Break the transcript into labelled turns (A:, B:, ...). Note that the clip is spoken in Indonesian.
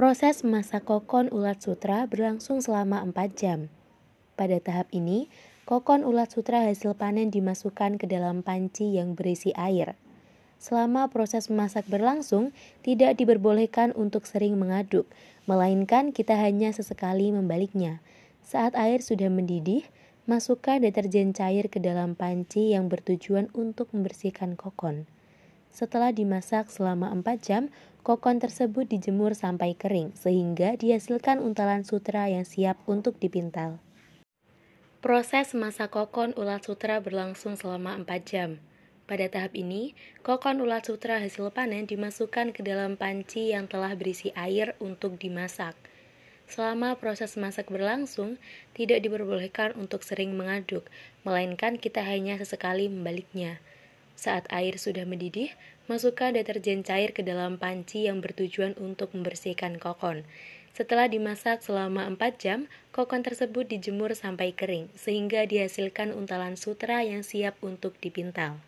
A: Proses memasak kokon ulat sutra berlangsung selama 4 jam. Pada tahap ini, kokon ulat sutra hasil panen dimasukkan ke dalam panci yang berisi air. Selama proses memasak berlangsung, tidak diperbolehkan untuk sering mengaduk, melainkan kita hanya sesekali membaliknya. Saat air sudah mendidih, masukkan deterjen cair ke dalam panci yang bertujuan untuk membersihkan kokon. Setelah dimasak selama 4 jam, kokon tersebut dijemur sampai kering sehingga dihasilkan untalan sutra yang siap untuk dipintal. Proses masak kokon ulat sutra berlangsung selama 4 jam. Pada tahap ini, kokon ulat sutra hasil panen dimasukkan ke dalam panci yang telah berisi air untuk dimasak. Selama proses masak berlangsung, tidak diperbolehkan untuk sering mengaduk, melainkan kita hanya sesekali membaliknya. Saat air sudah mendidih, masukkan deterjen cair ke dalam panci yang bertujuan untuk membersihkan kokon. Setelah dimasak selama 4 jam, kokon tersebut dijemur sampai kering, sehingga dihasilkan untalan sutra yang siap untuk dipintal.